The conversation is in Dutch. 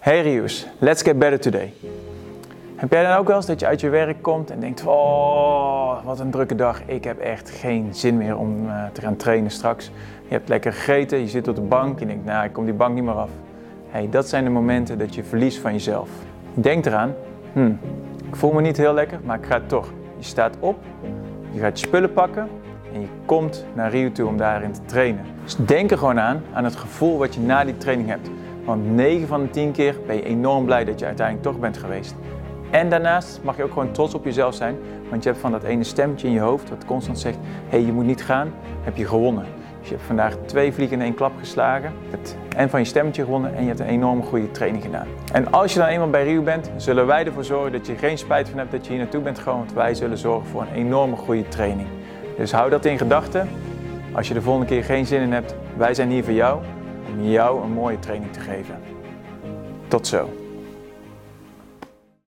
Hey Rius, let's get better today. Heb jij dan ook wel eens dat je uit je werk komt en denkt: Oh, wat een drukke dag. Ik heb echt geen zin meer om uh, te gaan trainen straks. Je hebt lekker gegeten, je zit op de bank. Je denkt: Nou, ik kom die bank niet meer af. Hey, dat zijn de momenten dat je verliest van jezelf. Denk eraan: hmm, Ik voel me niet heel lekker, maar ik ga het toch. Je staat op, je gaat je spullen pakken en je komt naar Rio toe om daarin te trainen. Dus denk er gewoon aan, aan het gevoel wat je na die training hebt. Want 9 van de 10 keer ben je enorm blij dat je uiteindelijk toch bent geweest. En daarnaast mag je ook gewoon trots op jezelf zijn, want je hebt van dat ene stemmetje in je hoofd wat constant zegt: hé, hey, je moet niet gaan, heb je gewonnen. Dus je hebt vandaag twee vliegen in één klap geslagen. En van je stemmetje gewonnen en je hebt een enorme goede training gedaan. En als je dan eenmaal bij Rio bent, zullen wij ervoor zorgen dat je geen spijt van hebt dat je hier naartoe bent gekomen. Want wij zullen zorgen voor een enorme goede training. Dus hou dat in gedachten. Als je de volgende keer geen zin in hebt, wij zijn hier voor jou om jou een mooie training te geven. Tot zo.